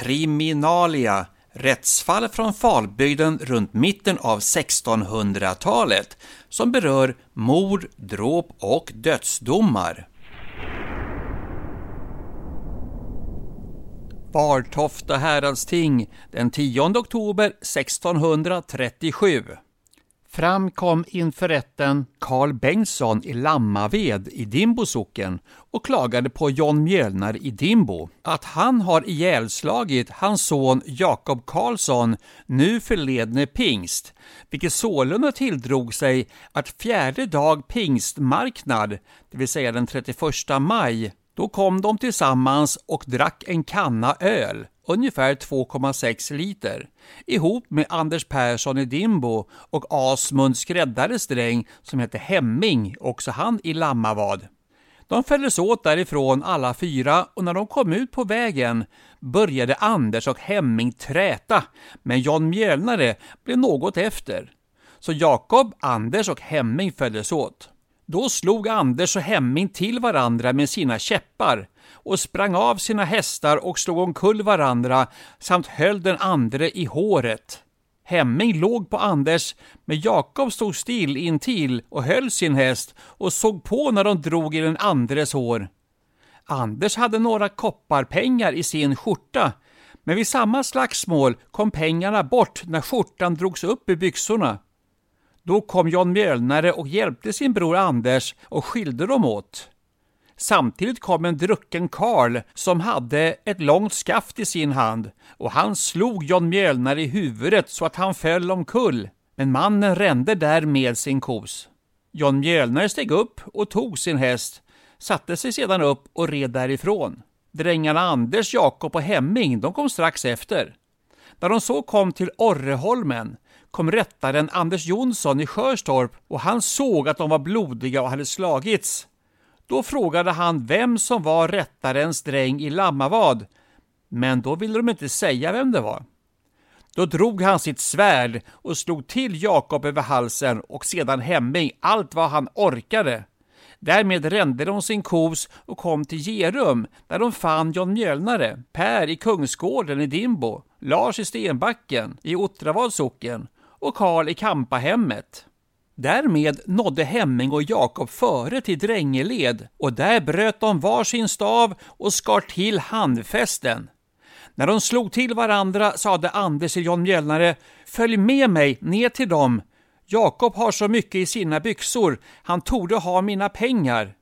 Kriminalia Rättsfall från Falbygden runt mitten av 1600-talet som berör mord, dråp och dödsdomar. Bartofta häradsting den 10 oktober 1637. Fram kom inför rätten Karl Bengtsson i Lammaved i Dimbo socken och klagade på John Mjölnar i Dimbo. Att han har ihjälslagit hans son Jakob Karlsson, nu förledne pingst, vilket sålunda tilldrog sig att fjärde dag pingstmarknad, det vill säga den 31 maj, då kom de tillsammans och drack en kanna öl, ungefär 2,6 liter, ihop med Anders Persson i Dimbo och Asmund skräddares dräng som hette Hemming, också han i Lammavad. De följdes åt därifrån alla fyra och när de kom ut på vägen började Anders och Hemming träta, men John Mjölnare blev något efter. Så Jakob, Anders och Hemming följdes åt. Då slog Anders och Hemming till varandra med sina käppar och sprang av sina hästar och slog omkull varandra samt höll den andre i håret. Hemming låg på Anders, men Jakob stod still intill och höll sin häst och såg på när de drog i den andres hår. Anders hade några kopparpengar i sin skjorta, men vid samma slagsmål kom pengarna bort när skjortan drogs upp i byxorna. Då kom John Mjölnare och hjälpte sin bror Anders och skilde dem åt. Samtidigt kom en drucken Karl som hade ett långt skaft i sin hand och han slog John Mjölnare i huvudet så att han föll omkull. Men mannen rände där med sin kos. John Mjölnare steg upp och tog sin häst, satte sig sedan upp och red därifrån. Drängarna Anders, Jakob och Hemming de kom strax efter. När de så kom till Orreholmen kom rättaren Anders Jonsson i Sjörstorp och han såg att de var blodiga och hade slagits. Då frågade han vem som var rättarens dräng i Lammavad, men då ville de inte säga vem det var. Då drog han sitt svärd och slog till Jakob över halsen och sedan Hemming allt vad han orkade. Därmed rände de sin kos och kom till Gerum där de fann John Mjölnare, Per i Kungsgården i Dimbo, Lars i Stenbacken i Ottravads socken och Karl i Kampahemmet. Därmed nådde Hemming och Jakob före till Drängeled och där bröt de var sin stav och skar till handfästen. När de slog till varandra sade Anders till John Mjölnare Följ med mig ner till dem. Jakob har så mycket i sina byxor, han torde ha mina pengar.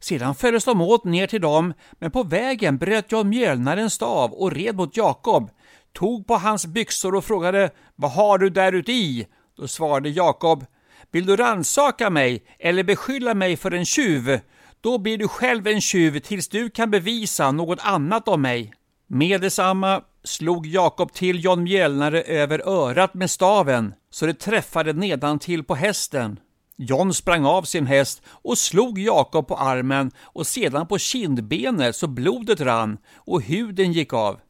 Sedan följdes de åt ner till dem, men på vägen bröt John Mjölnare en stav och red mot Jakob, tog på hans byxor och frågade Vad har du där uti? Då svarade Jakob Vill du ransaka mig eller beskylla mig för en tjuv? Då blir du själv en tjuv tills du kan bevisa något annat om mig. Med detsamma slog Jakob till John Mjälnare över örat med staven så det träffade nedantill på hästen. John sprang av sin häst och slog Jakob på armen och sedan på kindbenet så blodet rann och huden gick av.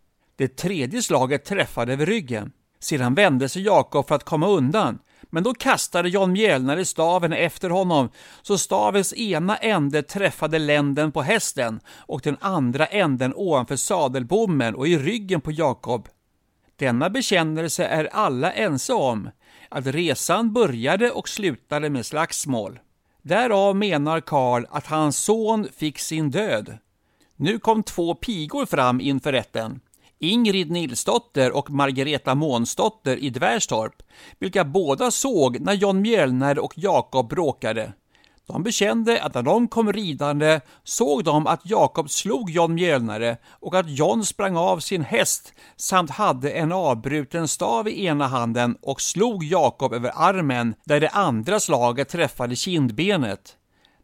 Det tredje slaget träffade över ryggen. Sedan vände sig Jakob för att komma undan, men då kastade John Mjällnare staven efter honom, så stavens ena ände träffade länden på hästen och den andra änden ovanför sadelbommen och i ryggen på Jakob. Denna bekännelse är alla ense om, att resan började och slutade med slagsmål. Därav menar Karl att hans son fick sin död. Nu kom två pigor fram inför rätten. Ingrid Nilsdotter och Margareta Månsdotter i Dvärstorp, vilka båda såg när John Mjölner och Jakob bråkade. De bekände att när de kom ridande såg de att Jakob slog John Mjölnare och att John sprang av sin häst samt hade en avbruten stav i ena handen och slog Jakob över armen där det andra slaget träffade kindbenet.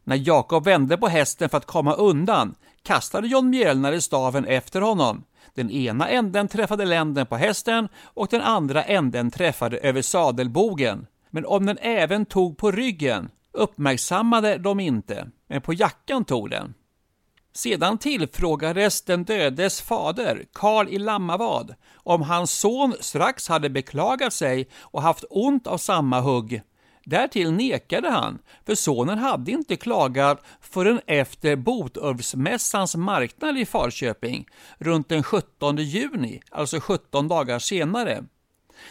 När Jakob vände på hästen för att komma undan kastade John Mjölnare staven efter honom. Den ena änden träffade länden på hästen och den andra änden träffade över sadelbogen. Men om den även tog på ryggen uppmärksammade de inte, men på jackan tog den. Sedan tillfrågades den dödes fader, Karl i Lammavad, om hans son strax hade beklagat sig och haft ont av samma hugg. Därtill nekade han, för sonen hade inte klagat förrän efter Botulfsmässans marknad i Falköping, runt den 17 juni, alltså 17 dagar senare.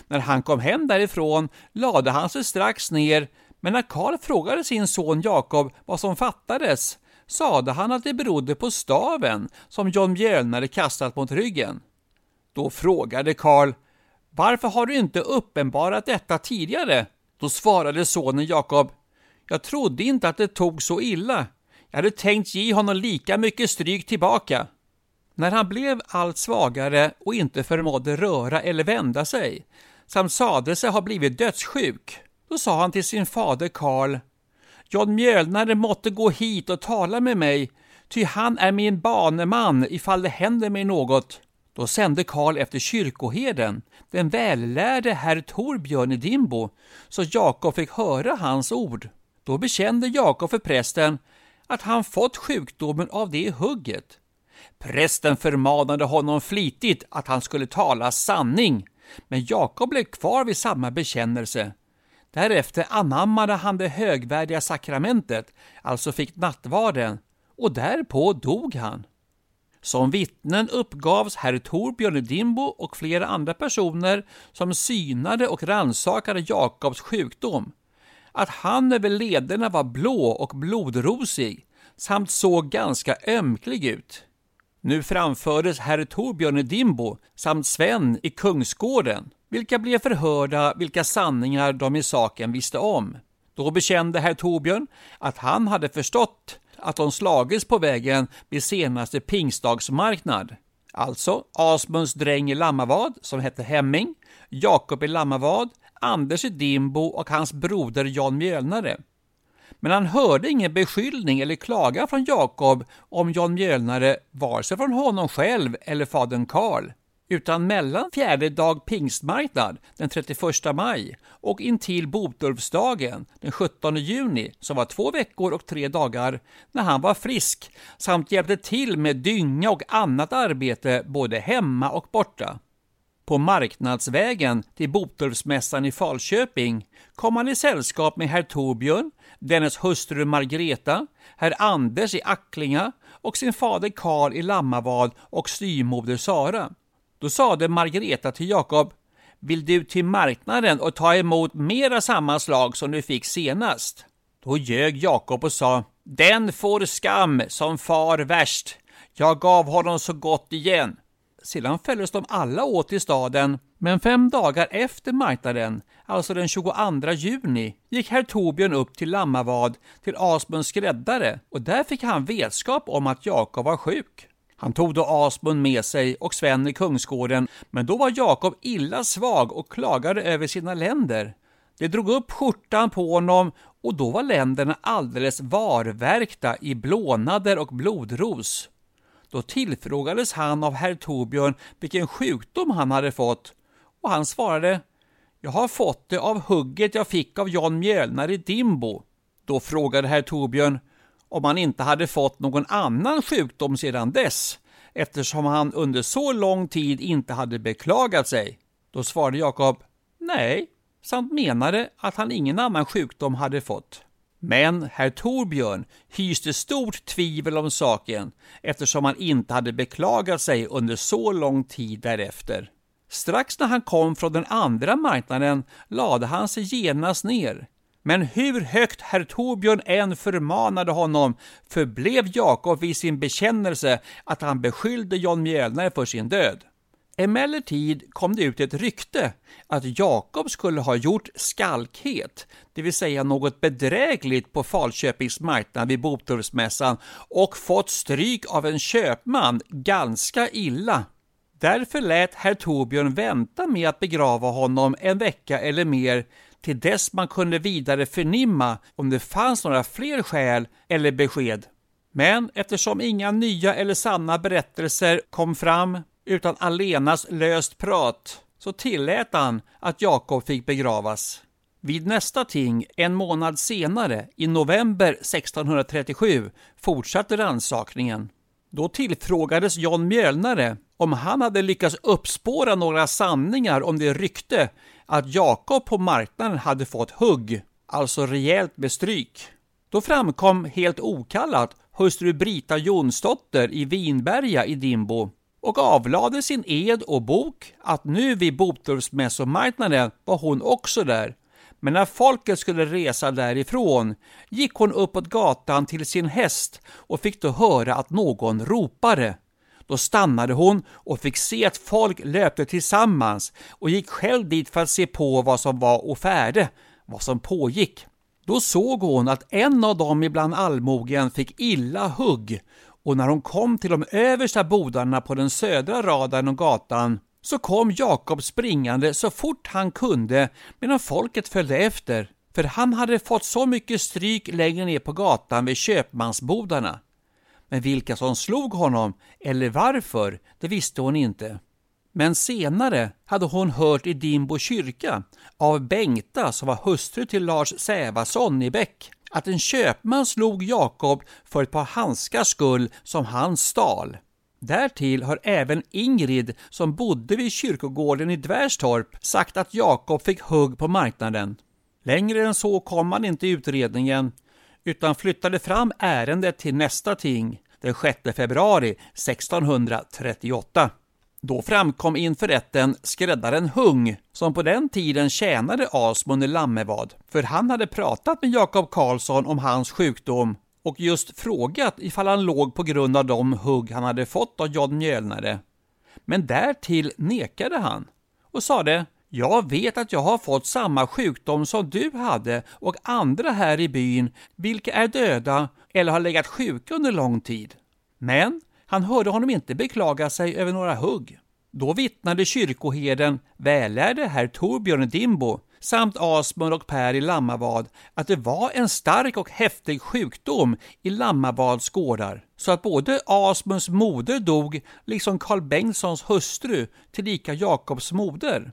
När han kom hem därifrån lade han sig strax ner, men när Karl frågade sin son Jakob vad som fattades, sade han att det berodde på staven som John Mjölnare kastat mot ryggen. Då frågade Karl, varför har du inte uppenbarat detta tidigare? Då svarade sonen Jakob, jag trodde inte att det tog så illa. Jag hade tänkt ge honom lika mycket stryk tillbaka. När han blev allt svagare och inte förmådde röra eller vända sig, samt sade sig ha blivit dödssjuk, då sa han till sin fader Karl, John Mjölnare måtte gå hit och tala med mig, ty han är min baneman ifall det händer mig något. Då sände Karl efter kyrkoherden, den vällärde herr Torbjörn i Dimbo, så Jakob fick höra hans ord. Då bekände Jakob för prästen att han fått sjukdomen av det hugget. Prästen förmanade honom flitigt att han skulle tala sanning, men Jakob blev kvar vid samma bekännelse. Därefter anammade han det högvärdiga sakramentet, alltså fick nattvarden, och därpå dog han. Som vittnen uppgavs herr Torbjörn Dimbo och flera andra personer som synade och rannsakade Jakobs sjukdom, att han över lederna var blå och blodrosig samt såg ganska ömklig ut. Nu framfördes herr Torbjörn Dimbo samt Sven i Kungsgården, vilka blev förhörda vilka sanningar de i saken visste om. Då bekände herr Torbjörn att han hade förstått att de slagits på vägen vid senaste pingstdagsmarknad. Alltså Asmunds dräng i Lammavad, som hette Hemming, Jakob i Lammavad, Anders i Dimbo och hans broder Jan Mjölnare. Men han hörde ingen beskyllning eller klaga från Jakob om Jan Mjölnare, vare sig från honom själv eller fadern Karl utan mellan fjärde dag pingstmarknad den 31 maj och intill Botulfsdagen den 17 juni som var två veckor och tre dagar när han var frisk samt hjälpte till med dynga och annat arbete både hemma och borta. På marknadsvägen till Botulfsmässan i Falköping kom han i sällskap med herr Torbjörn, dennes hustru Margreta, herr Anders i Acklinga och sin fader Karl i Lammavad och styvmoder Sara. Då sade Margareta till Jakob, vill du till marknaden och ta emot mera samma slag som du fick senast? Då ljög Jakob och sa, den får skam som far värst. Jag gav honom så gott igen. Sedan följdes de alla åt i staden, men fem dagar efter marknaden, alltså den 22 juni, gick herr Torbjörn upp till Lammavad till Asmunds skräddare och där fick han vetskap om att Jakob var sjuk. Han tog då Asmund med sig och Sven i Kungsgården, men då var Jakob illa svag och klagade över sina länder. Det drog upp skjortan på honom och då var länderna alldeles varvärkta i blånader och blodros. Då tillfrågades han av herr Torbjörn vilken sjukdom han hade fått och han svarade Jag har fått det av hugget jag fick av John Mjölnar i Dimbo. Då frågade herr Torbjörn om han inte hade fått någon annan sjukdom sedan dess, eftersom han under så lång tid inte hade beklagat sig. Då svarade Jakob nej, samt menade att han ingen annan sjukdom hade fått. Men herr Torbjörn hyste stort tvivel om saken eftersom han inte hade beklagat sig under så lång tid därefter. Strax när han kom från den andra marknaden lade han sig genast ner men hur högt herr Torbjörn än förmanade honom förblev Jakob vid sin bekännelse att han beskyllde John Mjölnare för sin död. Emellertid kom det ut ett rykte att Jakob skulle ha gjort skalkhet, det vill säga något bedrägligt på Falköpings marknad vid Botorpsmässan och fått stryk av en köpman ganska illa. Därför lät herr Torbjörn vänta med att begrava honom en vecka eller mer till dess man kunde vidare förnimma om det fanns några fler skäl eller besked. Men eftersom inga nya eller sanna berättelser kom fram utan allenas löst prat så tillät han att Jakob fick begravas. Vid nästa ting, en månad senare, i november 1637, fortsatte rannsakningen. Då tillfrågades John Mjölnare om han hade lyckats uppspåra några sanningar om det rykte att Jakob på marknaden hade fått hugg, alltså rejält med stryk. Då framkom helt okallat hustru Brita Jonsdotter i Vinberga i Dimbo och avlade sin ed och bok att nu vid Botorpsmässomarknaden var hon också där. Men när folket skulle resa därifrån gick hon uppåt gatan till sin häst och fick då höra att någon ropade. Då stannade hon och fick se att folk löpte tillsammans och gick själv dit för att se på vad som var och färde, vad som pågick. Då såg hon att en av dem ibland allmogen fick illa hugg och när hon kom till de översta bodarna på den södra raden och gatan så kom Jakob springande så fort han kunde medan folket följde efter, för han hade fått så mycket stryk längre ner på gatan vid köpmansbodarna. Men vilka som slog honom eller varför, det visste hon inte. Men senare hade hon hört i Dimbo kyrka av Bengta som var hustru till Lars Sävason i Bäck att en köpman slog Jakob för ett par handskars skull som han stal. Därtill har även Ingrid, som bodde vid kyrkogården i Dvärstorp, sagt att Jakob fick hugg på marknaden. Längre än så kom man inte i utredningen, utan flyttade fram ärendet till nästa ting, den 6 februari 1638. Då framkom inför rätten skräddaren Hung, som på den tiden tjänade Asmund i Lammevad, för han hade pratat med Jakob Karlsson om hans sjukdom och just frågat ifall han låg på grund av de hugg han hade fått av John Mjölnare. Men därtill nekade han och sade jag vet att jag har fått samma sjukdom som du hade och andra här i byn, vilka är döda eller har legat sjuka under lång tid. Men han hörde honom inte beklaga sig över några hugg. Då vittnade kyrkoherden, vällärde herr Torbjörn Dimbo, samt Asmund och Per i Lammavad att det var en stark och häftig sjukdom i Lammavads gårdar, så att både Asmunds moder dog, liksom Karl Bengtssons hustru, tillika Jakobs moder.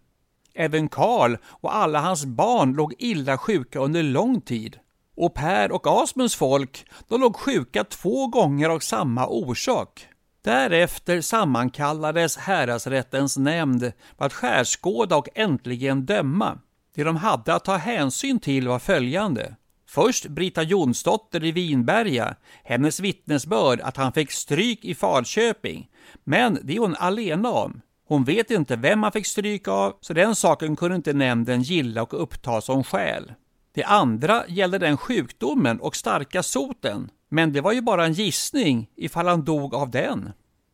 Även Karl och alla hans barn låg illa sjuka under lång tid. Och Per och Asmunds folk, de låg sjuka två gånger av samma orsak. Därefter sammankallades häradsrättens nämnd för att skärskåda och äntligen döma. Det de hade att ta hänsyn till var följande. Först Brita Jonsdotter i Vinberga, hennes vittnesbörd att han fick stryk i Falköping. Men det är hon alena om. Hon vet inte vem han fick stryk av, så den saken kunde inte nämnden gilla och uppta som skäl. Det andra gällde den sjukdomen och starka soten, men det var ju bara en gissning ifall han dog av den.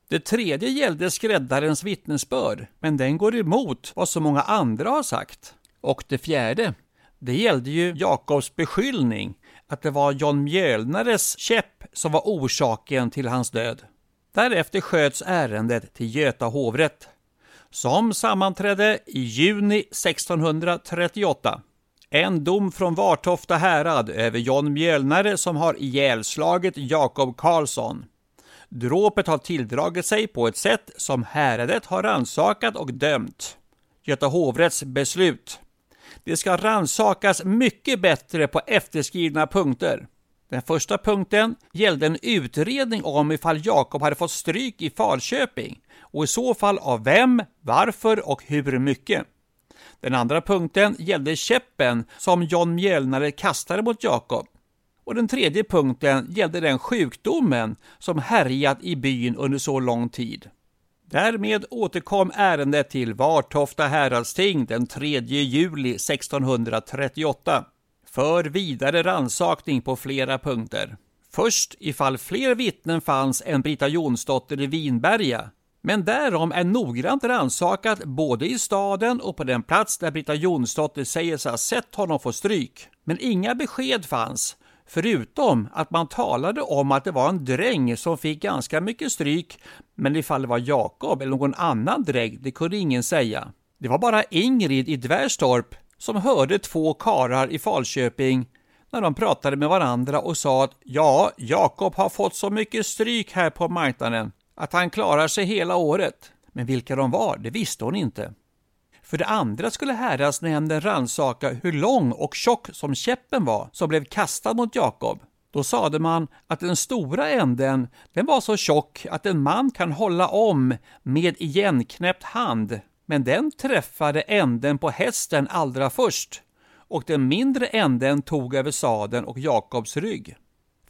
Det tredje gällde skräddarens vittnesbörd, men den går emot vad så många andra har sagt. Och det fjärde, det gällde ju Jakobs beskyllning att det var John Mjölnares käpp som var orsaken till hans död. Därefter sköts ärendet till Göta hovrätt, som sammanträdde i juni 1638. En dom från Vartofta härad över John Mjölnare som har ihjälslagit Jakob Karlsson. Dråpet har tilldragit sig på ett sätt som häradet har ransakat och dömt. Göta hovrätts beslut. Det ska ransakas mycket bättre på efterskrivna punkter. Den första punkten gällde en utredning om ifall Jakob hade fått stryk i Falköping och i så fall av vem, varför och hur mycket. Den andra punkten gällde käppen som John Mjölnare kastade mot Jakob. Och den tredje punkten gällde den sjukdomen som härjat i byn under så lång tid. Därmed återkom ärendet till Vartofta häradsting den 3 juli 1638 för vidare ransakning på flera punkter. Först ifall fler vittnen fanns än Brita Jonsdotter i Vinberga, men därom är noggrant rannsakat både i staden och på den plats där Britta Jonsdotter säger sig ha sett honom få stryk. Men inga besked fanns, förutom att man talade om att det var en dräng som fick ganska mycket stryk, men ifall det var Jakob eller någon annan dräng, det kunde ingen säga. Det var bara Ingrid i Dvärstorp som hörde två karar i Falköping när de pratade med varandra och sa att ja, Jakob har fått så mycket stryk här på marknaden att han klarar sig hela året. Men vilka de var, det visste hon inte. För det andra skulle häradsnämnden ransaka hur lång och tjock som käppen var som blev kastad mot Jakob. Då sade man att den stora änden den var så tjock att en man kan hålla om med igenknäppt hand, men den träffade änden på hästen allra först och den mindre änden tog över sadeln och Jakobs rygg.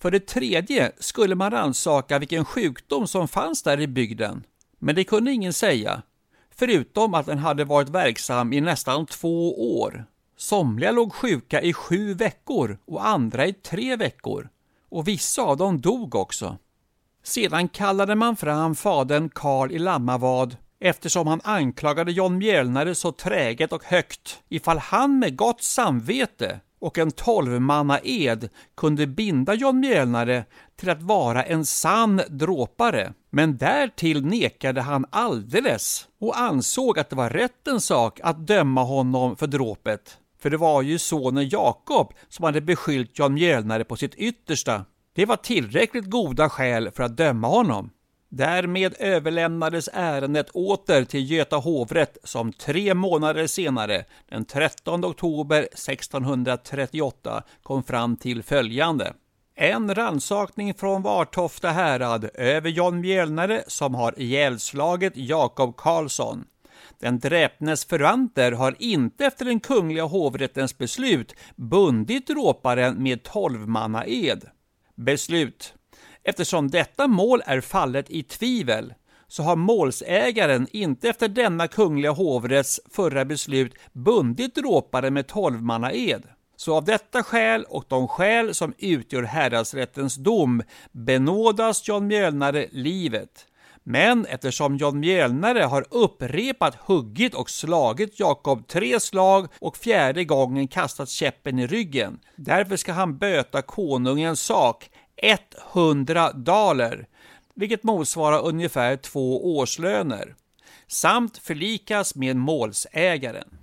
För det tredje skulle man rannsaka vilken sjukdom som fanns där i bygden, men det kunde ingen säga, förutom att den hade varit verksam i nästan två år. Somliga låg sjuka i sju veckor och andra i tre veckor. Och vissa av dem dog också. Sedan kallade man fram fadern Karl i Lammavad eftersom han anklagade John Mjölnare så träget och högt ifall han med gott samvete och en tolvmanna ed kunde binda John Mjölnare till att vara en sann dråpare. Men därtill nekade han alldeles och ansåg att det var rättens sak att döma honom för dråpet. För det var ju sonen Jakob som hade beskyllt Jan Mjölnare på sitt yttersta. Det var tillräckligt goda skäl för att döma honom. Därmed överlämnades ärendet åter till Göta hovrätt som tre månader senare, den 13 oktober 1638, kom fram till följande. En ransakning från Vartofta härad över John Mjölnare som har ihjälslagit Jakob Karlsson. Den dräpnes förvanter har inte efter den kungliga hovrättens beslut bundit råparen med tolvmannaed. Beslut. Eftersom detta mål är fallet i tvivel så har målsägaren inte efter denna kungliga hovrätts förra beslut bundit dråparen med tolvmannaed. Så av detta skäl och de skäl som utgör häradsrättens dom benådas John Mjölnare livet. Men eftersom John Mjölnare har upprepat huggit och slagit Jakob tre slag och fjärde gången kastat käppen i ryggen, därför ska han böta konungens sak 100 daler, vilket motsvarar ungefär två årslöner, samt förlikas med målsägaren.